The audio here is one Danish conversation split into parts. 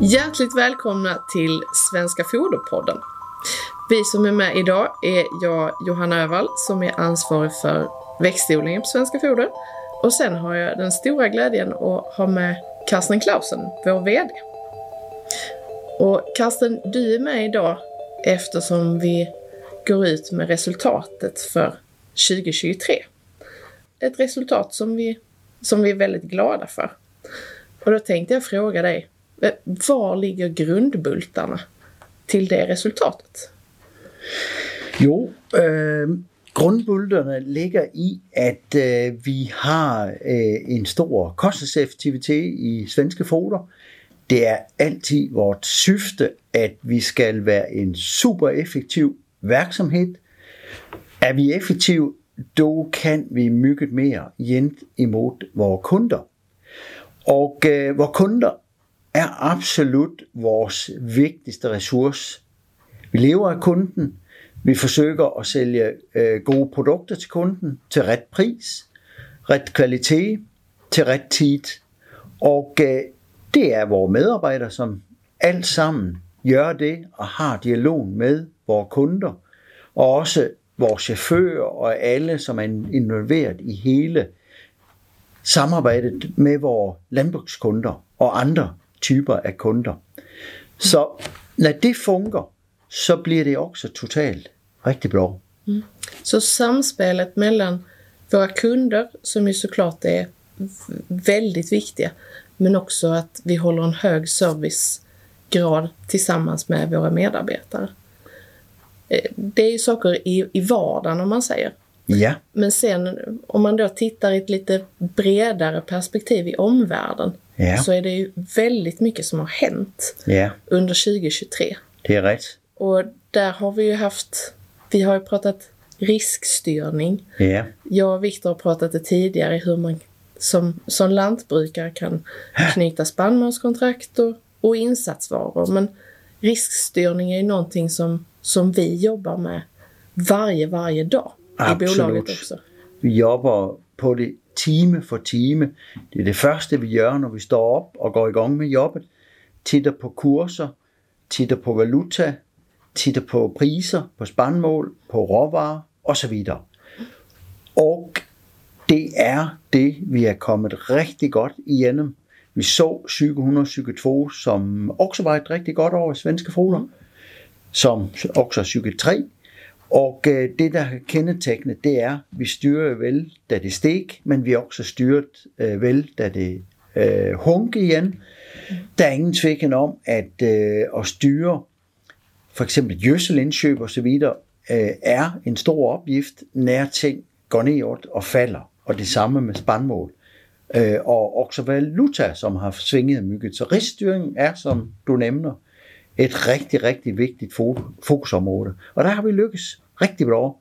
Hjärtligt välkomna till Svenska Foderpodden. Vi som är med idag är jag, Johanna Öval, som är ansvarig för växtodlingen på Svenska Foder. Och sen har jag den stora glädjen att ha med Karsten Clausen, vår VD. Och Karsten, du är med idag eftersom vi går ut med resultatet för 2023. Ett resultat som vi, som vi är väldigt glada för. Och då tänkte jag fråga dig, var ligger grundbultarna till det resultatet? Jo, øh, grundbulterne ligger i, at øh, vi har øh, en stor kostnadseffektivitet i svenske foder. Det er altid vort syfte, at vi skal være en super effektiv virksomhed. Er vi effektive, då kan vi mycket mere gent imod vores kunder. Og øh, vores kunder er absolut vores vigtigste ressource. Vi lever af kunden. Vi forsøger at sælge øh, gode produkter til kunden til ret pris, ret kvalitet, til ret tid. Og øh, det er vores medarbejdere, som alt sammen gør det og har dialog med vores kunder, og også vores chauffører og alle, som er involveret i hele samarbejdet med vores landbrugskunder og andre typer af kunder. Så når det fungerer, så bliver det också totalt riktigt bra. Mm. Så samspelet mellan våra kunder, som ju såklart är väldigt viktiga, men också att vi håller en hög servicegrad tillsammans med våra medarbetare. Eh, det är ju saker i, i vardagen om man säger. Ja. Men sen om man då tittar i ett lite bredare perspektiv i omvärlden ja. så är det ju väldigt mycket som har hänt ja. under 2023. Det är rätt. Och där har vi ju haft, vi har ju pratat riskstyrning. Ja. Jag och Viktor har pratat det tidigare hur man som, som lantbrukare kan knyta spannmålskontrakt och, och insatsvaror. Men riskstyrning är ju någonting som, som vi jobbar med varje, varje dag Absolut. i bolaget också. Vi jobber på det time for time. Det er det første, vi gør, når vi står op og går i gang med jobbet. Titter på kurser, titter på valuta, titter på priser, på spandmål, på råvarer osv. Og det er det, vi er kommet rigtig godt igennem. Vi så 722, som også var et rigtig godt år i svenske foder, som også 23 og øh, det, der er kendetegnende, det er, at vi styrer vel, da det steg, men vi har også styret øh, vel, da det øh, hunk igen. Der er ingen tvivl om, at øh, at styre for eksempel gjødselindkøb og så videre, øh, er en stor opgift, når ting går ned og falder. Og det samme med spandmål. Øh, og også valuta, som har svinget mygget. Så rigsstyringen er, som du nævner, et rigtig, rigtig vigtigt fokusområde. Og der har vi lykkes rigtig bra.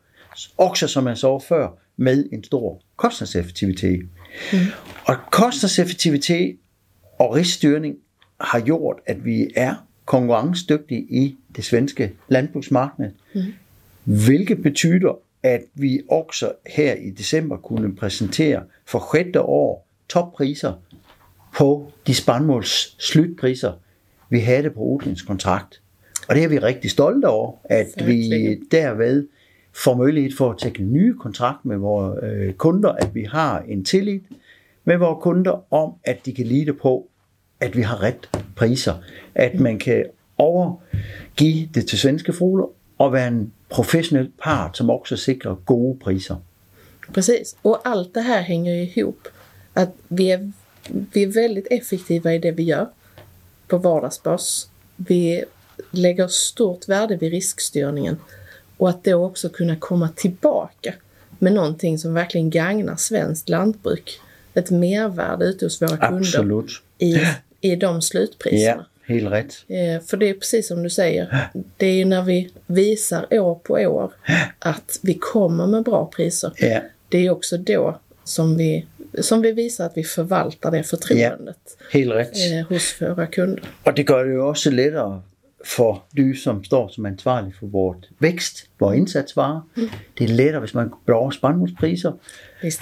Også som jeg så før, med en stor kostnadseffektivitet. Mm. Og kostnadseffektivitet og rigsstyrning har gjort, at vi er konkurrencedygtige i det svenske landbrugsmarked. Mm. Hvilket betyder, at vi også her i december kunne præsentere for sjette år toppriser på de spandmåls slutpriser, vi havde på odlingskontrakt. Og det er vi rigtig stolte over, at vi derved får mulighed for at tage nye kontrakt med vores øh, kunder, at vi har en tillid med vores kunder om, at de kan lide på, at vi har ret priser. At man kan overgive det til svenske fugler og være en professionel part, som också sikrar gode priser. Precis, och allt det här hänger ihop. Att vi är, vi är väldigt effektiva i det vi gör på vardagsbas. Vi lägger stort värde vid riskstyrningen och att då också kunna komma tillbaka med någonting som verkligen gagnar svenskt lantbruk. Ett mervärde ute hos våra kunder Absolut. i, i de slutpriserna. Ja, helt rätt. Eh, för det är precis som du säger, det är ju när vi visar år på år att vi kommer med bra priser. Ja. Det är också då som vi som vi visar att vi förvaltar det förtroendet ja, helt rätt. Eh, hos våra kunder. Och det gör det ju också lättare for du, som står som ansvarlig for vores vækst, vores indsatsvarer. Mm. Det er lettere, hvis man bruger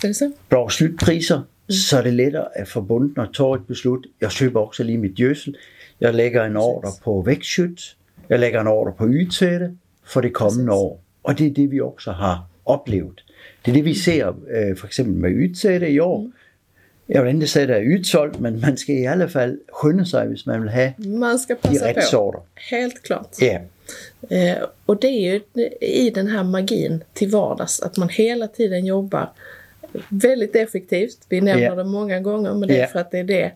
er så. bruger slutpriser, så er det lettere at forbunde og tage et beslut. Jeg køber også lige mit jødsel. Jeg lægger en ordre på vækstskyt. Jeg lægger en ordre på ydsætte for det kommende Præcis. år. Og det er det, vi også har oplevet. Det er det, vi ser øh, for eksempel med ydsætte i år. Jeg vil ikke sige, at det er ydssolgt, men man skal i alle fald skynde sig, hvis man vil have Man ska de passa rette på. sorter. Helt klart. Ja, Eh, och det är ju i den här magin till vardags att man hela tiden jobbar väldigt effektivt. Vi nämner Ja. det många gånger men det är Ja. för att det är det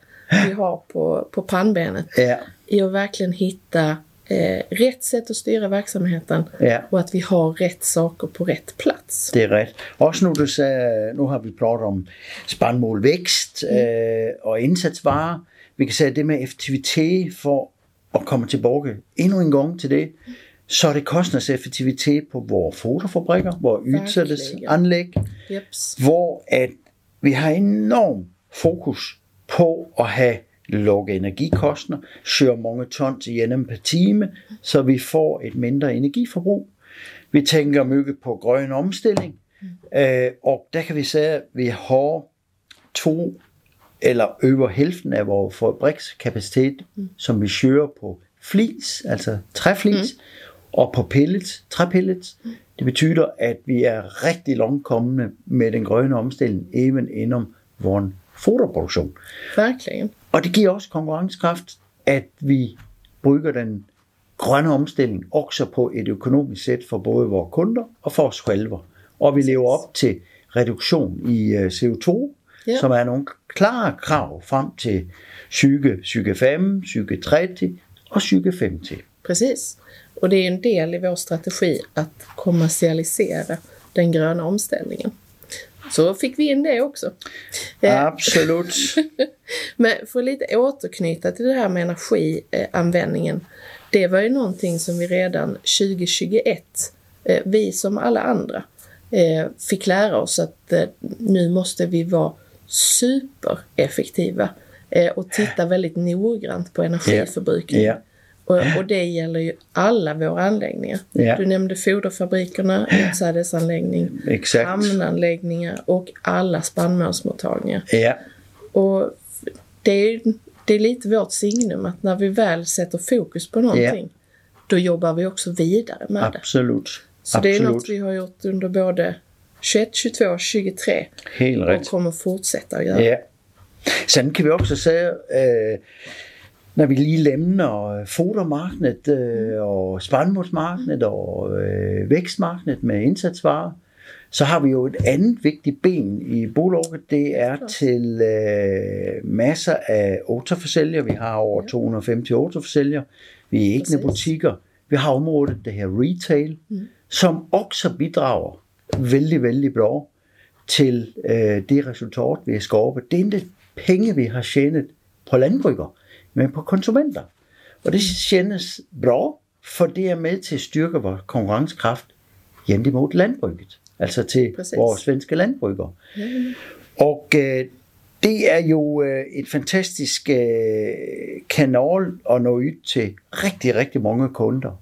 vi har på, på pannbenet. ja, I att verkligen hitta eh, rätt sätt att styra verksamheten ja. och att vi har rätt saker på rätt plats. Det er ret. Også nu, du sagde, nu har vi pratet om spandmål vækst øh, og indsatsvarer. Vi kan sige, at det med effektivitet for at komme tilbage endnu en gang til det, så er det kostnadseffektivitet på vores foderfabrikker, vores ydsættelsesanlæg, Jeps. hvor at vi har enorm fokus på at have lukke energikostnader, søger mange tons igennem per time, så vi får et mindre energiforbrug. Vi tænker mye på grøn omstilling, øh, og der kan vi sige, at vi har to eller over helften af vores fabrikskapacitet, som vi kører på flis, altså træflis, mm. og på pellets, træpellets. Det betyder, at vi er rigtig langt kommende med den grønne omstilling, even inden vores foderproduktion. Virkelig. Og det giver også konkurrencekraft, at vi bruger den grønne omstilling også på et økonomisk sæt for både vores kunder og for os selv. Og vi lever op til reduktion i øh, CO2, Ja. som er nogle klare krav frem til 20, 25, 2030 og 2050. Precis. Och det är en del i vår strategi att kommersialisera den gröna omställningen. Så fick vi in det också. Eh, Absolut. Men för att lite återknyta till det här med energianvändningen. Det var ju någonting som vi redan 2021, eh, vi som alla andra, eh, fick lära oss att nu måste vi vara supereffektiva och titta väldigt noggrant på energiförbrukning. Ja. Och, och det gäller ju alla våra anläggningar. Ja. Du nämnde foderfabrikerna, utsädesanläggning, Exakt. hamnanläggningar och alla spannmålsmottagningar. Ja, Och det är, det är lite vårt signum att när vi väl sätter fokus på någonting, då jobbar vi också vidare med det. absolut. Så det är absolut. något vi har gjort under både 21, 22 och 23 Helt och rätt. kommer fortsätta att göra. Ja. Sen kan vi også sige, øh, når vi lige lemner fodermarkedet øh, og spandmålsmarkedet og øh, vækstmarkedet med indsatsvarer, så har vi jo et andet vigtigt ben i bolaget. Det er til øh, masser af autoforsælgere. Vi har over 250 autoforsælgere. Vi er ikke butikker. Vi har området, det her retail, mm. som også bidrager vældig, vældig bra til øh, det resultat, vi har skabt. Det er ikke penge, vi har tjent på landbrugere, men på konsumenter. Og det tjenes bra, for det er med til at styrke vores konkurrencekraft gennemod landbruget. Altså til Præcis. vores svenske landbrugere. Og øh, det er jo øh, et fantastisk øh, kanal at nå ud til rigtig, rigtig mange kunder.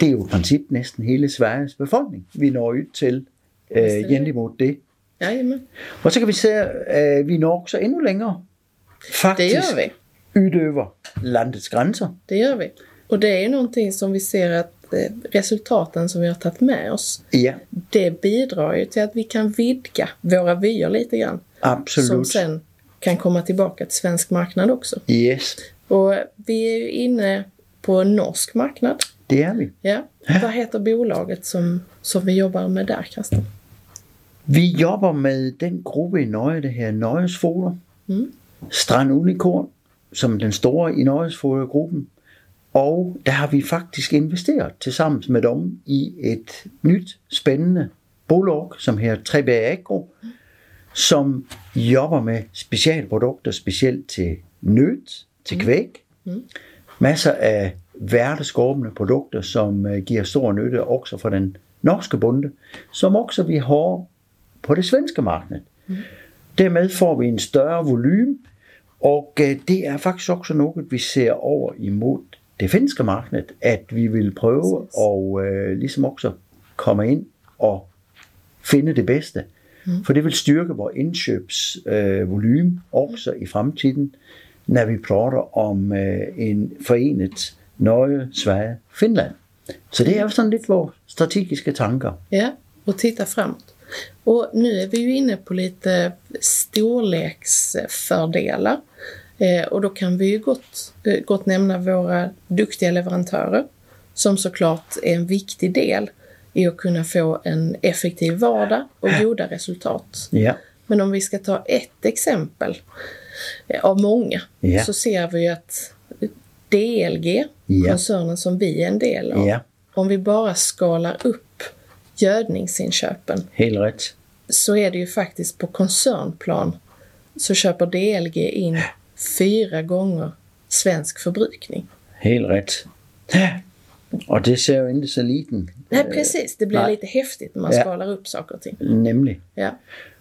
Det er jo i princip næsten hele Sveriges befolkning, vi når ud til øh, det. gennemod det. Jajamän, Og så kan vi se, at øh, vi når også endnu længere. det Faktisk gör vi. Udøver landets grænser. Det gör vi. Och det är någonting som vi ser att eh, resultaten som vi har tagit med oss, Ja, det bidrar ju till att vi kan vidga våra vyer lite grann. Som absolut. sen kan komma tillbaka till svensk marknad också. Yes, Och vi är ju inne på norsk marknad. det er vi. Ja. Vad heter bolaget som, som vi jobbar med där, Karsten? Vi jobber med den gruppe i Nøje, det her Nøjesfoder. Mm. Strand Unicorn, som den store i Nøjesfodergruppen. Og der har vi faktisk investeret til sammen med dem i et nyt, spændende bolag, som her 3B Agro, som jobber med specialprodukter, specielt til nødt, til kvæg. Mm. Masser af verdeskåbende produkter, som øh, giver stor nytte også for den norske bonde, som også vi har på det svenske marked. Mm. Dermed får vi en større volumen, og øh, det er faktisk også noget, vi ser over imod det finske marked, at vi vil prøve og øh, ligesom også komme ind og finde det bedste Mm. For det vil styrke vores indkøbsvolumen øh, volumen også i fremtiden, når vi prater om øh, en forenet Norge, Sverige, Finland. Så det är sådan lidt vores strategiska tankar. Ja, och titta framåt. Och nu är vi ju inne på lite storleksfördelar. Eh, och då kan vi ju gott, eh, gott nämna våra duktiga leverantörer som såklart är en viktig del i att kunna få en effektiv vardag och goda resultat. Ja. Men om vi ska ta ett exempel eh, av många Ja. så ser vi ju att DLG, Ja. koncernen som vi är en del av, om vi bara skalar upp gödningsinköpen Helt rätt. så är det ju faktiskt på koncernplan så köper DLG in fyra gånger svensk förbrukning. Helt rätt. Och det ser ju inte så liten. Nej, precis. Det blir nej. lite häftigt när man Ja. skalar upp saker och ting. Nemlig. Ja,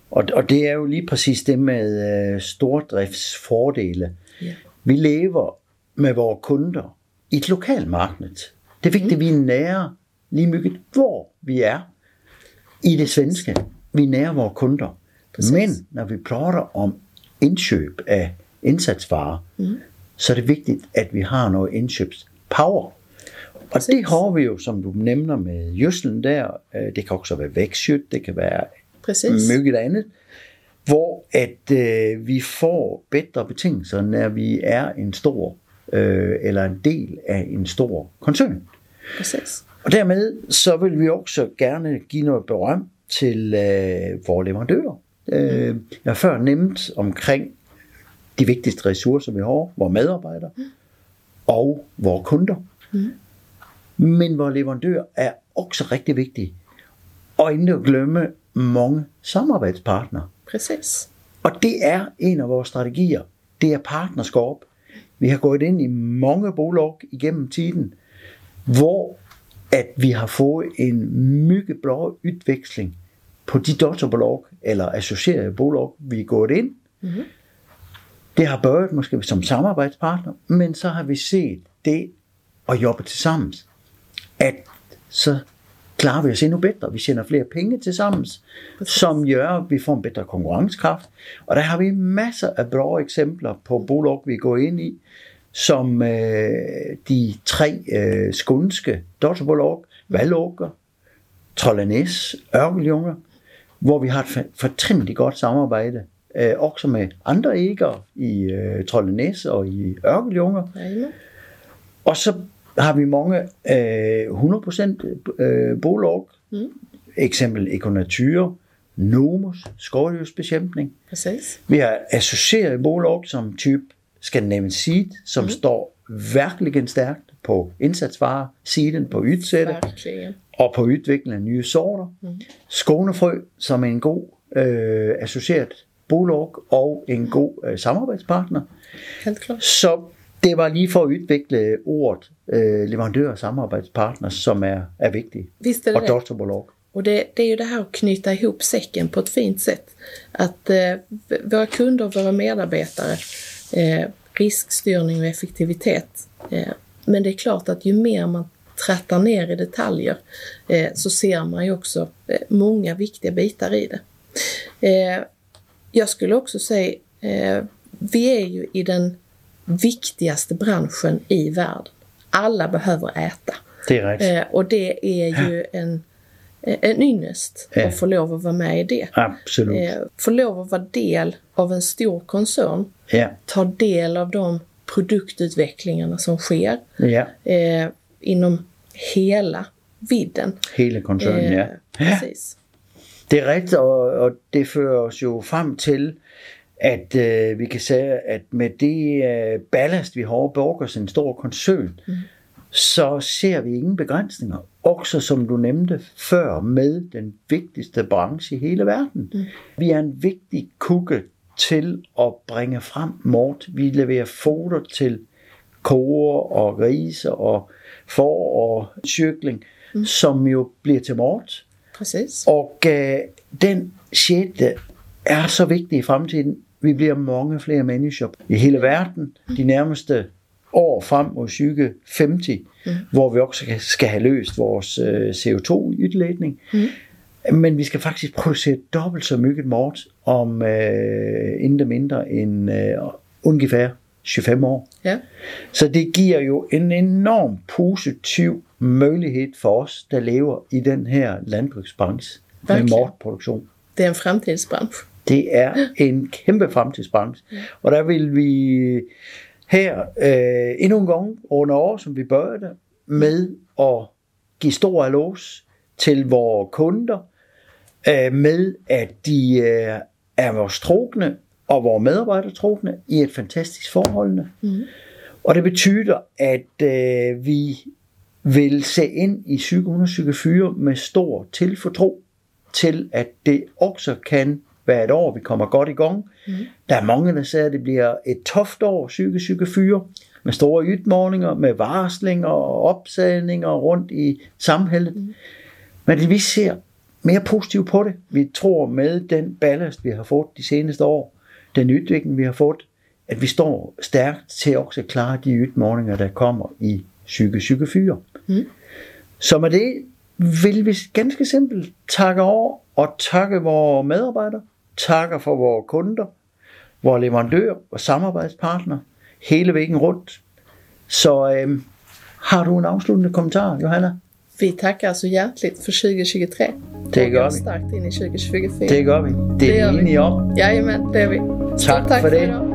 Og, og det er jo lige præcis det med øh, stordriftsfordele. Ja. Vi lever med vores kunder i et lokalmarked. Det er vigtigt, at vi er nære lige mygget, hvor vi er i det svenske. Vi er nære vores kunder. Præcis. Men når vi prater om indkøb af indsatsvarer, mm. så er det vigtigt, at vi har noget indkøbspower. Og Præcis. det har vi jo, som du nævner med jøslen der. Øh, Det kan også være vækstskyt, det kan være precis. mycket andet, hvor at øh, vi får bedre betingelser, når vi er en stor øh, eller en del af en stor koncern. precis. Og dermed så vil vi også gerne give noget berøm til øh, vores leverandører. Øh, jeg har før nævnt omkring de vigtigste ressourcer, vi har, vores medarbejdere og vores kunder. Men vores leverandør er også rigtig vigtig. Og ikke at glemme mange samarbejdspartnere. Precis. Og det er en af vores strategier. Det er partnerskab. Vi har gået ind i mange bolag igennem tiden, hvor at vi har fået en mycket bra udveksling på de dotterbolag eller associerede bolag, vi er gået ind. Mhm. Det har børjet måske som samarbejdspartner, men så har vi set det at jobbe til sammen, at så klarer vi os endnu bedre. Vi tjener flere penge til sammen, som gør, at vi får en bedre konkurrencekraft. Og der har vi masser af bra eksempler på bolag, vi går ind i, som øh, de tre øh, skånske dotterbolag, Valåker, Trollanæs, Ørkeljunger, hvor vi har et fortrindeligt godt samarbejde, øh, også med andre ægger i øh, Trollanæs og i Ørkeljunger. Jajamän. Og så har vi mange øh, 100% øh, bolag, Mm. eksempel Econature, Nomus. Precis. Vi har associerede bolag som type Scandinavian Seed, som mm. står virkelig stærkt på indsatsvarer, siden på Verkligen. og på udvikling af nye sorter. Mm. Skånefrø, som er en god øh, associeret bolag og en god øh, samarbejdspartner. Helt klart. Så det var lige for at udvikle ordet øh, leverandør og samarbejdspartner, som er, er vigtigt. Visst är det Og det. dotterbolag. Och det, det är ju det här att knyta ihop säcken på ett fint sätt. Att eh, v- våra kunder, våra medarbetare, eh, riskstyrning och effektivitet. Eh, men det är klart att ju mer man trattar ner i detaljer eh, så ser man ju också eh, många viktiga bitar i det. Eh, jag skulle också säga, eh, vi är ju i den viktigaste branschen i världen. Alla behöver äta. Rigtigt. Eh, och det är ju en, en ynnest Ja. att få lov att vara med i det. Absolut. Eh, få lov att vara del av en stor koncern, Ja, ta del av de produktutvecklingarna som sker ja. eh, inom hela vidden. Hele koncernen, ja. ja. Precis. Det er rigtigt, og, og det fører os jo frem til, at øh, vi kan sige, at med det øh, ballast, vi har os en stor koncern, mm. Så ser vi ingen begrænsninger. Også som du nævnte før, med den vigtigste branche i hele verden. Mm. Vi er en vigtig kukke til at bringe frem mort. Vi leverer foder til koer og grise og får og cykling, mm. som jo bliver til mort. Precis. Og øh, den sjette er så vigtig i fremtiden. Vi bliver mange flere mennesker i hele verden de nærmeste år frem mod 2050, mm. hvor vi også skal- have løst vores øh, CO2-udledning. Mm. Men vi skal faktisk producere dobbelt så mycket mat om øh, intet mindre end øh, ungefær 25 år. Ja. Så det giver jo en enorm positiv mulighed for os, der lever i den her landbrugsbranche med Verkligen. matproduktion. Det är en framtidsbransch. Det er en kæmpe fremtidsbranche. Og der vil vi her øh, endnu en gang under år, som vi børjede med at give stor allos til vores kunder, øh, med at de øh, er vores trogne og vores medarbejdere trogne i et fantastisk forhold. Mm. Og det betyder, at øh, vi vil se ind i 724 med stor tilfortro til, at det også kan et år, vi kommer godt i gang. Mm. Der er mange, der siger, at det bliver et toft år, 2024, med store udmålinger, med varslinger og opsagninger rundt i samfundet. Mm. Men vi ser mere positivt på det. Vi tror med den ballast, vi har fået de seneste år, den udvikling, vi har fået, at vi står stærkt til også at klare de udmålinger, der kommer i 2024. Mm. Så med det vil vi ganske simpelt takke over og takke vores medarbejdere, takke for vores kunder, vores leverandører og samarbejdspartnere hele vejen rundt. Så øhm, har du en afsluttende kommentar, Johanna? Vi tackar så hjärtligt för 2023. Det gör vi. starkt in i 2024. Det gør vi. Det, Det er gør vi enige om. Jajamän, det är vi. Tak tack for det. idag.